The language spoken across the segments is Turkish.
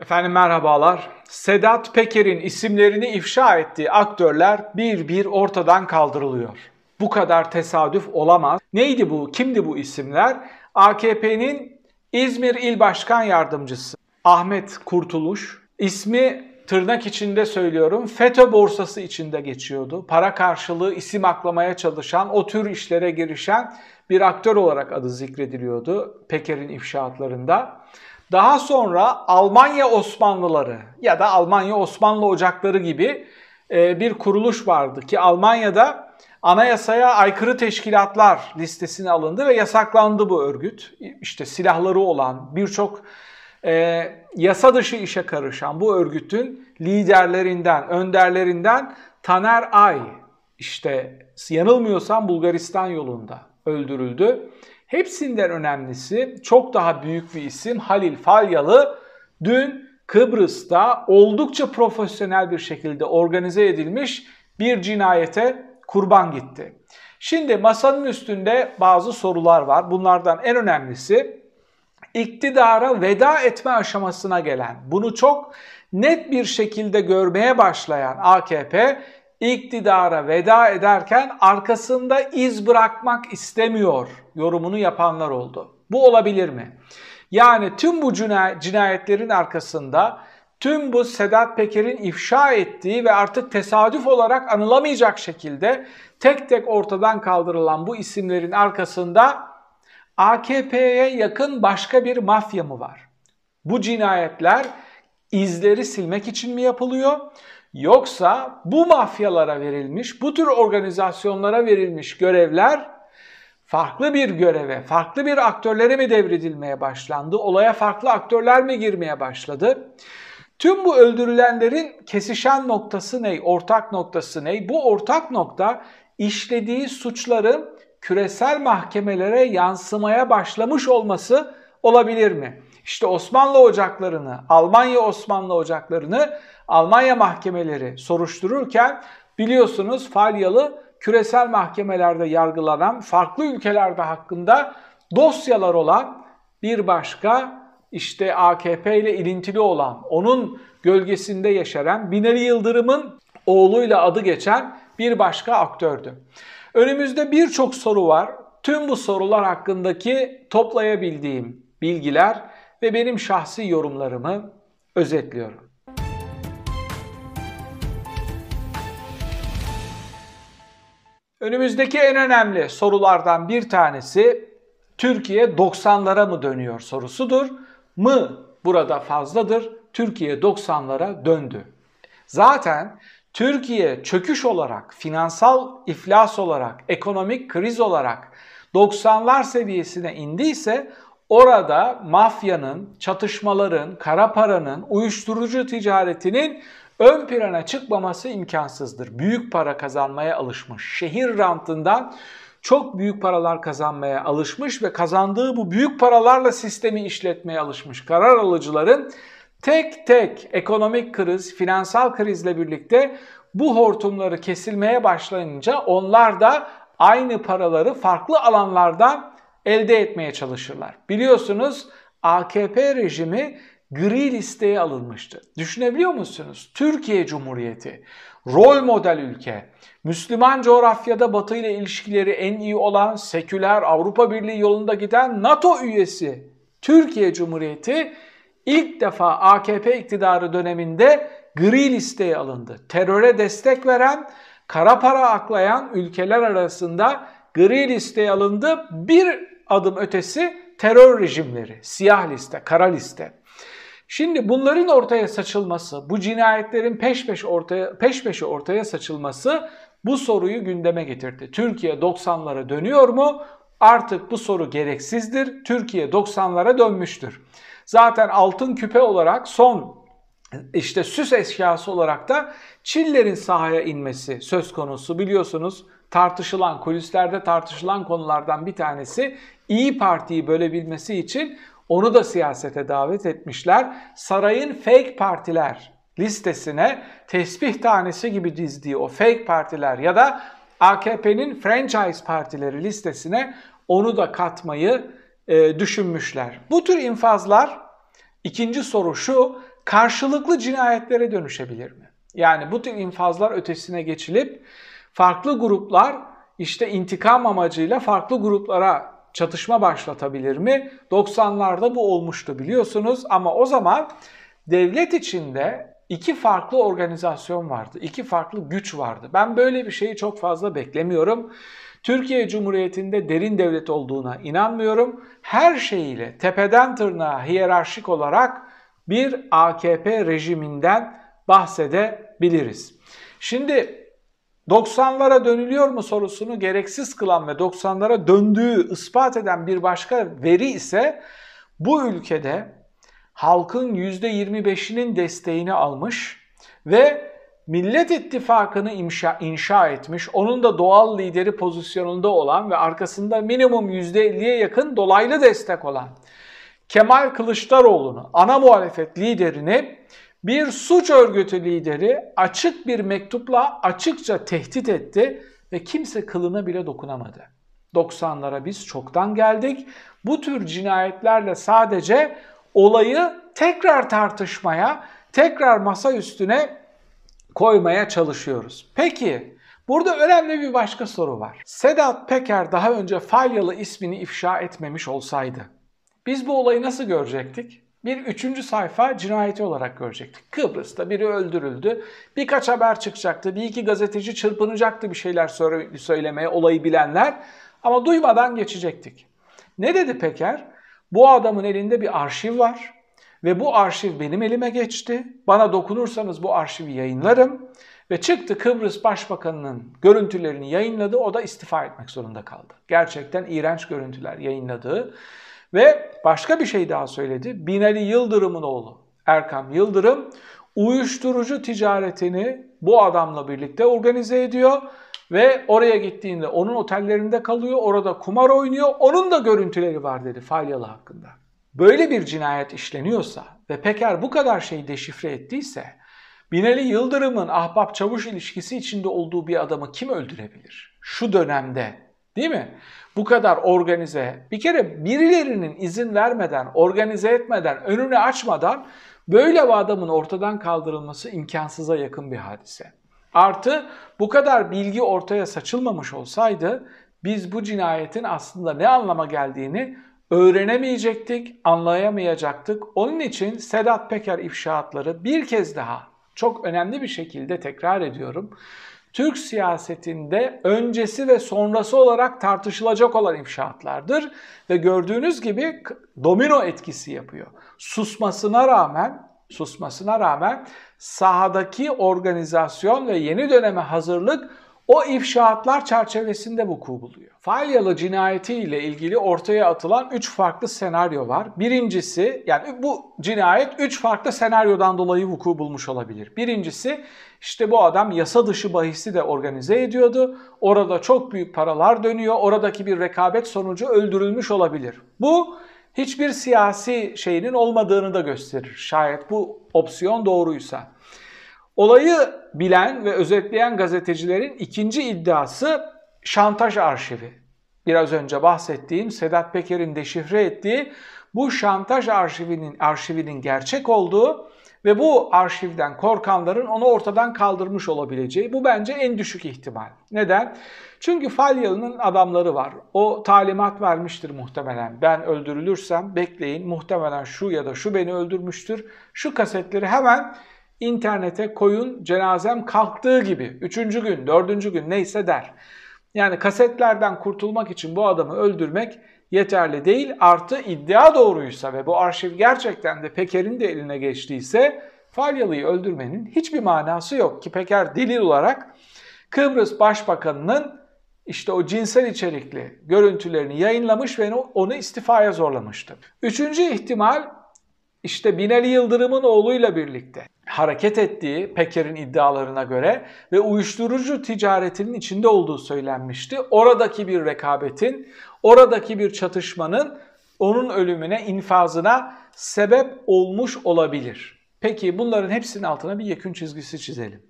Efendim merhabalar. Sedat Peker'in isimlerini ifşa ettiği aktörler bir bir ortadan kaldırılıyor. Bu kadar tesadüf olamaz. Neydi bu? Kimdi bu isimler? AKP'nin İzmir İl Başkan Yardımcısı Ahmet Kurtuluş. İsmi tırnak içinde söylüyorum FETÖ borsası içinde geçiyordu. Para karşılığı isim aklamaya çalışan, o tür işlere girişen bir aktör olarak adı zikrediliyordu Peker'in ifşaatlarında. Daha sonra Almanya Osmanlıları ya da Almanya Osmanlı Ocakları gibi e, bir kuruluş vardı ki Almanya'da anayasaya aykırı teşkilatlar listesine alındı ve yasaklandı bu örgüt. İşte silahları olan birçok e, yasa dışı işe karışan bu örgütün liderlerinden, önderlerinden Taner Ay işte yanılmıyorsam Bulgaristan yolunda öldürüldü. Hepsinden önemlisi çok daha büyük bir isim Halil Falyalı dün Kıbrıs'ta oldukça profesyonel bir şekilde organize edilmiş bir cinayete kurban gitti. Şimdi masanın üstünde bazı sorular var. Bunlardan en önemlisi iktidara veda etme aşamasına gelen, bunu çok net bir şekilde görmeye başlayan AKP iktidara veda ederken arkasında iz bırakmak istemiyor yorumunu yapanlar oldu. Bu olabilir mi? Yani tüm bu cinayetlerin arkasında tüm bu Sedat Peker'in ifşa ettiği ve artık tesadüf olarak anılamayacak şekilde tek tek ortadan kaldırılan bu isimlerin arkasında AKP'ye yakın başka bir mafya mı var? Bu cinayetler izleri silmek için mi yapılıyor? Yoksa bu mafyalara verilmiş, bu tür organizasyonlara verilmiş görevler farklı bir göreve, farklı bir aktörlere mi devredilmeye başlandı? Olaya farklı aktörler mi girmeye başladı? Tüm bu öldürülenlerin kesişen noktası ne? Ortak noktası ne? Bu ortak nokta işlediği suçların küresel mahkemelere yansımaya başlamış olması olabilir mi? İşte Osmanlı ocaklarını, Almanya Osmanlı ocaklarını Almanya mahkemeleri soruştururken biliyorsunuz Falyalı küresel mahkemelerde yargılanan farklı ülkelerde hakkında dosyalar olan bir başka işte AKP ile ilintili olan, onun gölgesinde yaşaran Binali Yıldırım'ın oğluyla adı geçen bir başka aktördü. Önümüzde birçok soru var. Tüm bu sorular hakkındaki toplayabildiğim bilgiler ve benim şahsi yorumlarımı özetliyorum. Önümüzdeki en önemli sorulardan bir tanesi Türkiye 90'lara mı dönüyor sorusudur. Mı burada fazladır. Türkiye 90'lara döndü. Zaten Türkiye çöküş olarak, finansal iflas olarak, ekonomik kriz olarak 90'lar seviyesine indiyse orada mafyanın, çatışmaların, kara paranın, uyuşturucu ticaretinin ön plana çıkmaması imkansızdır. Büyük para kazanmaya alışmış, şehir rantından çok büyük paralar kazanmaya alışmış ve kazandığı bu büyük paralarla sistemi işletmeye alışmış karar alıcıların tek tek ekonomik kriz, finansal krizle birlikte bu hortumları kesilmeye başlayınca onlar da aynı paraları farklı alanlardan elde etmeye çalışırlar. Biliyorsunuz AKP rejimi gri listeye alınmıştı. Düşünebiliyor musunuz? Türkiye Cumhuriyeti, rol model ülke, Müslüman coğrafyada Batı ile ilişkileri en iyi olan seküler Avrupa Birliği yolunda giden NATO üyesi Türkiye Cumhuriyeti ilk defa AKP iktidarı döneminde gri listeye alındı. Teröre destek veren, kara para aklayan ülkeler arasında gri listeye alındı. Bir adım ötesi terör rejimleri, siyah liste, kara liste. Şimdi bunların ortaya saçılması, bu cinayetlerin peş peşe ortaya peş peşe ortaya saçılması bu soruyu gündeme getirdi. Türkiye 90'lara dönüyor mu? Artık bu soru gereksizdir. Türkiye 90'lara dönmüştür. Zaten altın küpe olarak son işte süs eşyası olarak da Çillerin sahaya inmesi söz konusu. Biliyorsunuz tartışılan, kulislerde tartışılan konulardan bir tanesi İyi Parti'yi bölebilmesi için onu da siyasete davet etmişler. Sarayın fake partiler listesine tesbih tanesi gibi dizdiği o fake partiler ya da AKP'nin franchise partileri listesine onu da katmayı e, düşünmüşler. Bu tür infazlar ikinci soru şu karşılıklı cinayetlere dönüşebilir mi? Yani bu tür infazlar ötesine geçilip farklı gruplar işte intikam amacıyla farklı gruplara çatışma başlatabilir mi? 90'larda bu olmuştu biliyorsunuz ama o zaman devlet içinde iki farklı organizasyon vardı, iki farklı güç vardı. Ben böyle bir şeyi çok fazla beklemiyorum. Türkiye Cumhuriyeti'nde derin devlet olduğuna inanmıyorum. Her şeyiyle tepeden tırnağa hiyerarşik olarak bir AKP rejiminden bahsedebiliriz. Şimdi 90'lara dönülüyor mu sorusunu gereksiz kılan ve 90'lara döndüğü ispat eden bir başka veri ise bu ülkede halkın %25'inin desteğini almış ve Millet İttifakı'nı inşa, inşa etmiş, onun da doğal lideri pozisyonunda olan ve arkasında minimum %50'ye yakın dolaylı destek olan Kemal Kılıçdaroğlu'nu, ana muhalefet liderini bir suç örgütü lideri açık bir mektupla açıkça tehdit etti ve kimse kılına bile dokunamadı. 90'lara biz çoktan geldik. Bu tür cinayetlerle sadece olayı tekrar tartışmaya, tekrar masa üstüne koymaya çalışıyoruz. Peki burada önemli bir başka soru var. Sedat Peker daha önce Falyalı ismini ifşa etmemiş olsaydı biz bu olayı nasıl görecektik? Bir üçüncü sayfa cinayeti olarak görecektik. Kıbrıs'ta biri öldürüldü. Birkaç haber çıkacaktı. Bir iki gazeteci çırpınacaktı bir şeyler söylemeye olayı bilenler. Ama duymadan geçecektik. Ne dedi Peker? Bu adamın elinde bir arşiv var. Ve bu arşiv benim elime geçti. Bana dokunursanız bu arşivi yayınlarım. Ve çıktı Kıbrıs Başbakanı'nın görüntülerini yayınladı. O da istifa etmek zorunda kaldı. Gerçekten iğrenç görüntüler yayınladığı. Ve başka bir şey daha söyledi. Binali Yıldırım'ın oğlu Erkam Yıldırım uyuşturucu ticaretini bu adamla birlikte organize ediyor ve oraya gittiğinde onun otellerinde kalıyor, orada kumar oynuyor. Onun da görüntüleri var dedi Falyalı hakkında. Böyle bir cinayet işleniyorsa ve Peker bu kadar şeyi deşifre ettiyse Binali Yıldırım'ın ahbap çavuş ilişkisi içinde olduğu bir adamı kim öldürebilir? Şu dönemde değil mi? Bu kadar organize, bir kere birilerinin izin vermeden, organize etmeden, önünü açmadan böyle bir adamın ortadan kaldırılması imkansıza yakın bir hadise. Artı bu kadar bilgi ortaya saçılmamış olsaydı biz bu cinayetin aslında ne anlama geldiğini öğrenemeyecektik, anlayamayacaktık. Onun için Sedat Peker ifşaatları bir kez daha çok önemli bir şekilde tekrar ediyorum. Türk siyasetinde öncesi ve sonrası olarak tartışılacak olan ifşaatlardır ve gördüğünüz gibi domino etkisi yapıyor. Susmasına rağmen susmasına rağmen sahadaki organizasyon ve yeni döneme hazırlık o ifşaatlar çerçevesinde vuku buluyor. Falyalı cinayeti ile ilgili ortaya atılan 3 farklı senaryo var. Birincisi yani bu cinayet 3 farklı senaryodan dolayı vuku bulmuş olabilir. Birincisi işte bu adam yasa dışı bahisi de organize ediyordu. Orada çok büyük paralar dönüyor. Oradaki bir rekabet sonucu öldürülmüş olabilir. Bu hiçbir siyasi şeyinin olmadığını da gösterir. Şayet bu opsiyon doğruysa. Olayı bilen ve özetleyen gazetecilerin ikinci iddiası şantaj arşivi. Biraz önce bahsettiğim Sedat Peker'in deşifre ettiği bu şantaj arşivinin arşivinin gerçek olduğu ve bu arşivden korkanların onu ortadan kaldırmış olabileceği bu bence en düşük ihtimal. Neden? Çünkü Falyalı'nın adamları var. O talimat vermiştir muhtemelen. Ben öldürülürsem bekleyin muhtemelen şu ya da şu beni öldürmüştür. Şu kasetleri hemen internete koyun cenazem kalktığı gibi. Üçüncü gün, dördüncü gün neyse der. Yani kasetlerden kurtulmak için bu adamı öldürmek yeterli değil. Artı iddia doğruysa ve bu arşiv gerçekten de Peker'in de eline geçtiyse Falyalı'yı öldürmenin hiçbir manası yok ki Peker delil olarak Kıbrıs Başbakanı'nın işte o cinsel içerikli görüntülerini yayınlamış ve onu istifaya zorlamıştı. Üçüncü ihtimal işte Binali Yıldırım'ın oğluyla birlikte hareket ettiği Peker'in iddialarına göre ve uyuşturucu ticaretinin içinde olduğu söylenmişti. Oradaki bir rekabetin, oradaki bir çatışmanın onun ölümüne, infazına sebep olmuş olabilir. Peki bunların hepsinin altına bir yekün çizgisi çizelim.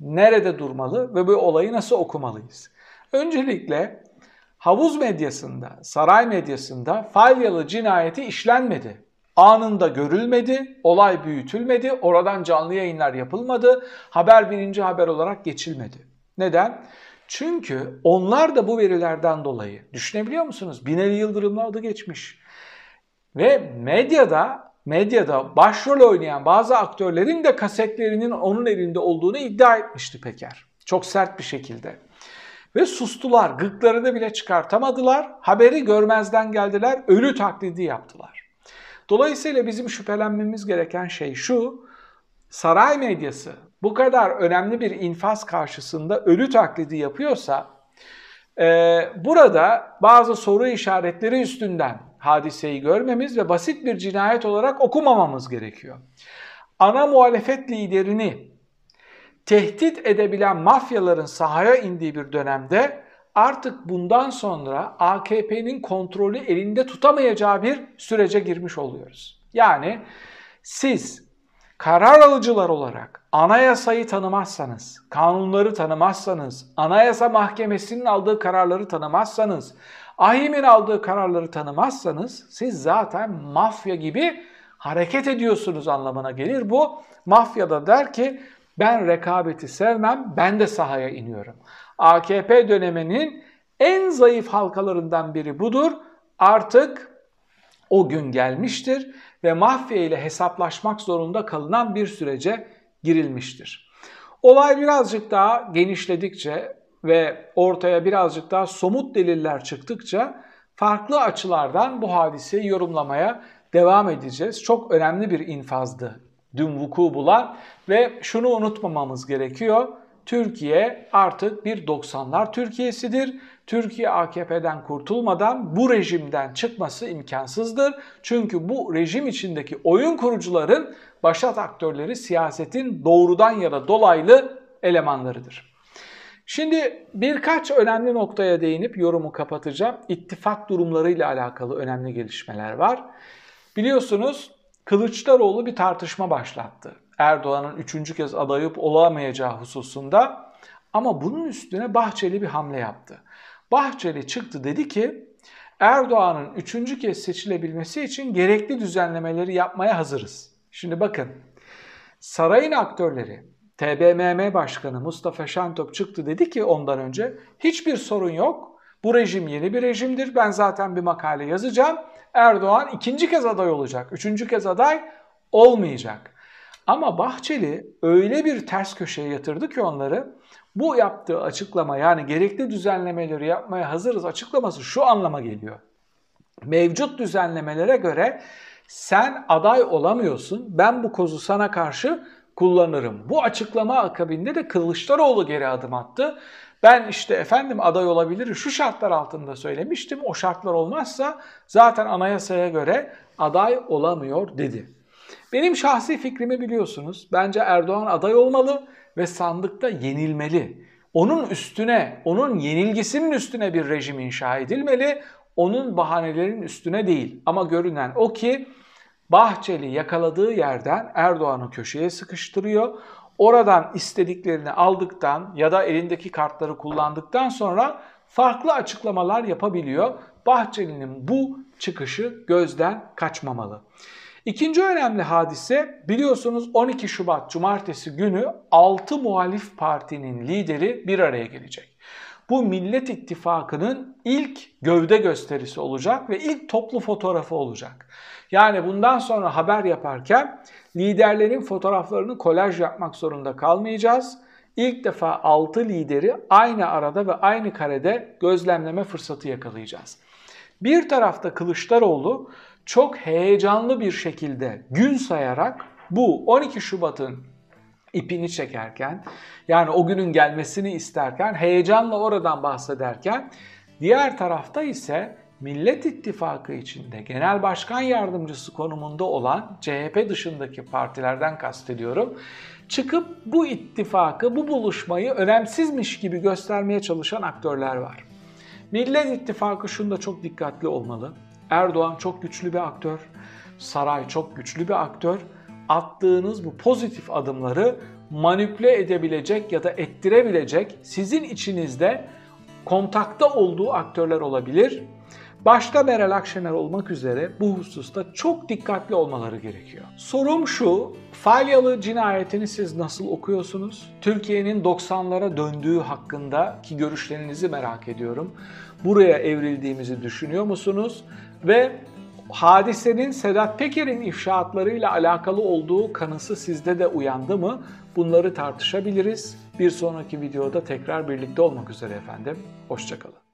Nerede durmalı ve bu olayı nasıl okumalıyız? Öncelikle havuz medyasında, saray medyasında Falyalı cinayeti işlenmedi. Anında görülmedi, olay büyütülmedi, oradan canlı yayınlar yapılmadı, haber birinci haber olarak geçilmedi. Neden? Çünkü onlar da bu verilerden dolayı düşünebiliyor musunuz? Binali Yıldırım'la adı geçmiş. Ve medyada medyada başrol oynayan bazı aktörlerin de kasetlerinin onun elinde olduğunu iddia etmişti Peker. Çok sert bir şekilde. Ve sustular, gıklarını bile çıkartamadılar, haberi görmezden geldiler, ölü taklidi yaptılar. Dolayısıyla bizim şüphelenmemiz gereken şey şu, saray medyası bu kadar önemli bir infaz karşısında ölü taklidi yapıyorsa, e, burada bazı soru işaretleri üstünden hadiseyi görmemiz ve basit bir cinayet olarak okumamamız gerekiyor. Ana muhalefet liderini tehdit edebilen mafyaların sahaya indiği bir dönemde artık bundan sonra AKP'nin kontrolü elinde tutamayacağı bir sürece girmiş oluyoruz. Yani siz karar alıcılar olarak anayasayı tanımazsanız, kanunları tanımazsanız, anayasa mahkemesinin aldığı kararları tanımazsanız, ahimin aldığı kararları tanımazsanız siz zaten mafya gibi hareket ediyorsunuz anlamına gelir. Bu mafyada der ki ben rekabeti sevmem, ben de sahaya iniyorum. AKP döneminin en zayıf halkalarından biri budur. Artık o gün gelmiştir ve mafya ile hesaplaşmak zorunda kalınan bir sürece girilmiştir. Olay birazcık daha genişledikçe ve ortaya birazcık daha somut deliller çıktıkça farklı açılardan bu hadiseyi yorumlamaya devam edeceğiz. Çok önemli bir infazdı dün vuku bulan ve şunu unutmamamız gerekiyor. Türkiye artık bir 90'lar Türkiye'sidir. Türkiye AKP'den kurtulmadan bu rejimden çıkması imkansızdır. Çünkü bu rejim içindeki oyun kurucuların başat aktörleri siyasetin doğrudan ya da dolaylı elemanlarıdır. Şimdi birkaç önemli noktaya değinip yorumu kapatacağım. İttifak durumlarıyla alakalı önemli gelişmeler var. Biliyorsunuz Kılıçdaroğlu bir tartışma başlattı. Erdoğan'ın üçüncü kez adayıp olamayacağı hususunda. Ama bunun üstüne Bahçeli bir hamle yaptı. Bahçeli çıktı dedi ki Erdoğan'ın üçüncü kez seçilebilmesi için gerekli düzenlemeleri yapmaya hazırız. Şimdi bakın sarayın aktörleri TBMM Başkanı Mustafa Şentop çıktı dedi ki ondan önce hiçbir sorun yok. Bu rejim yeni bir rejimdir. Ben zaten bir makale yazacağım. Erdoğan ikinci kez aday olacak. Üçüncü kez aday olmayacak. Ama Bahçeli öyle bir ters köşeye yatırdı ki onları bu yaptığı açıklama yani gerekli düzenlemeleri yapmaya hazırız açıklaması şu anlama geliyor. Mevcut düzenlemelere göre sen aday olamıyorsun. Ben bu kozu sana karşı kullanırım. Bu açıklama akabinde de Kılıçdaroğlu geri adım attı. Ben işte efendim aday olabilir şu şartlar altında söylemiştim. O şartlar olmazsa zaten anayasaya göre aday olamıyor dedi. Benim şahsi fikrimi biliyorsunuz. Bence Erdoğan aday olmalı ve sandıkta yenilmeli. Onun üstüne, onun yenilgisinin üstüne bir rejim inşa edilmeli. Onun bahanelerin üstüne değil. Ama görünen o ki Bahçeli yakaladığı yerden Erdoğan'ı köşeye sıkıştırıyor. Oradan istediklerini aldıktan ya da elindeki kartları kullandıktan sonra farklı açıklamalar yapabiliyor. Bahçeli'nin bu çıkışı gözden kaçmamalı. İkinci önemli hadise biliyorsunuz 12 Şubat Cumartesi günü 6 muhalif partinin lideri bir araya gelecek. Bu Millet İttifakı'nın ilk gövde gösterisi olacak ve ilk toplu fotoğrafı olacak. Yani bundan sonra haber yaparken liderlerin fotoğraflarını kolaj yapmak zorunda kalmayacağız. İlk defa 6 lideri aynı arada ve aynı karede gözlemleme fırsatı yakalayacağız. Bir tarafta Kılıçdaroğlu çok heyecanlı bir şekilde gün sayarak bu 12 Şubat'ın ipini çekerken yani o günün gelmesini isterken heyecanla oradan bahsederken diğer tarafta ise Millet İttifakı içinde genel başkan yardımcısı konumunda olan CHP dışındaki partilerden kastediyorum. Çıkıp bu ittifakı, bu buluşmayı önemsizmiş gibi göstermeye çalışan aktörler var. Millet İttifakı şunda çok dikkatli olmalı. Erdoğan çok güçlü bir aktör, saray çok güçlü bir aktör. Attığınız bu pozitif adımları manipüle edebilecek ya da ettirebilecek sizin içinizde kontakta olduğu aktörler olabilir. Başta Meral Akşener olmak üzere bu hususta çok dikkatli olmaları gerekiyor. Sorum şu, Falyalı cinayetini siz nasıl okuyorsunuz? Türkiye'nin 90'lara döndüğü hakkındaki görüşlerinizi merak ediyorum. Buraya evrildiğimizi düşünüyor musunuz? Ve hadisenin Sedat Peker'in ifşaatlarıyla alakalı olduğu kanısı sizde de uyandı mı? Bunları tartışabiliriz. Bir sonraki videoda tekrar birlikte olmak üzere efendim. Hoşçakalın.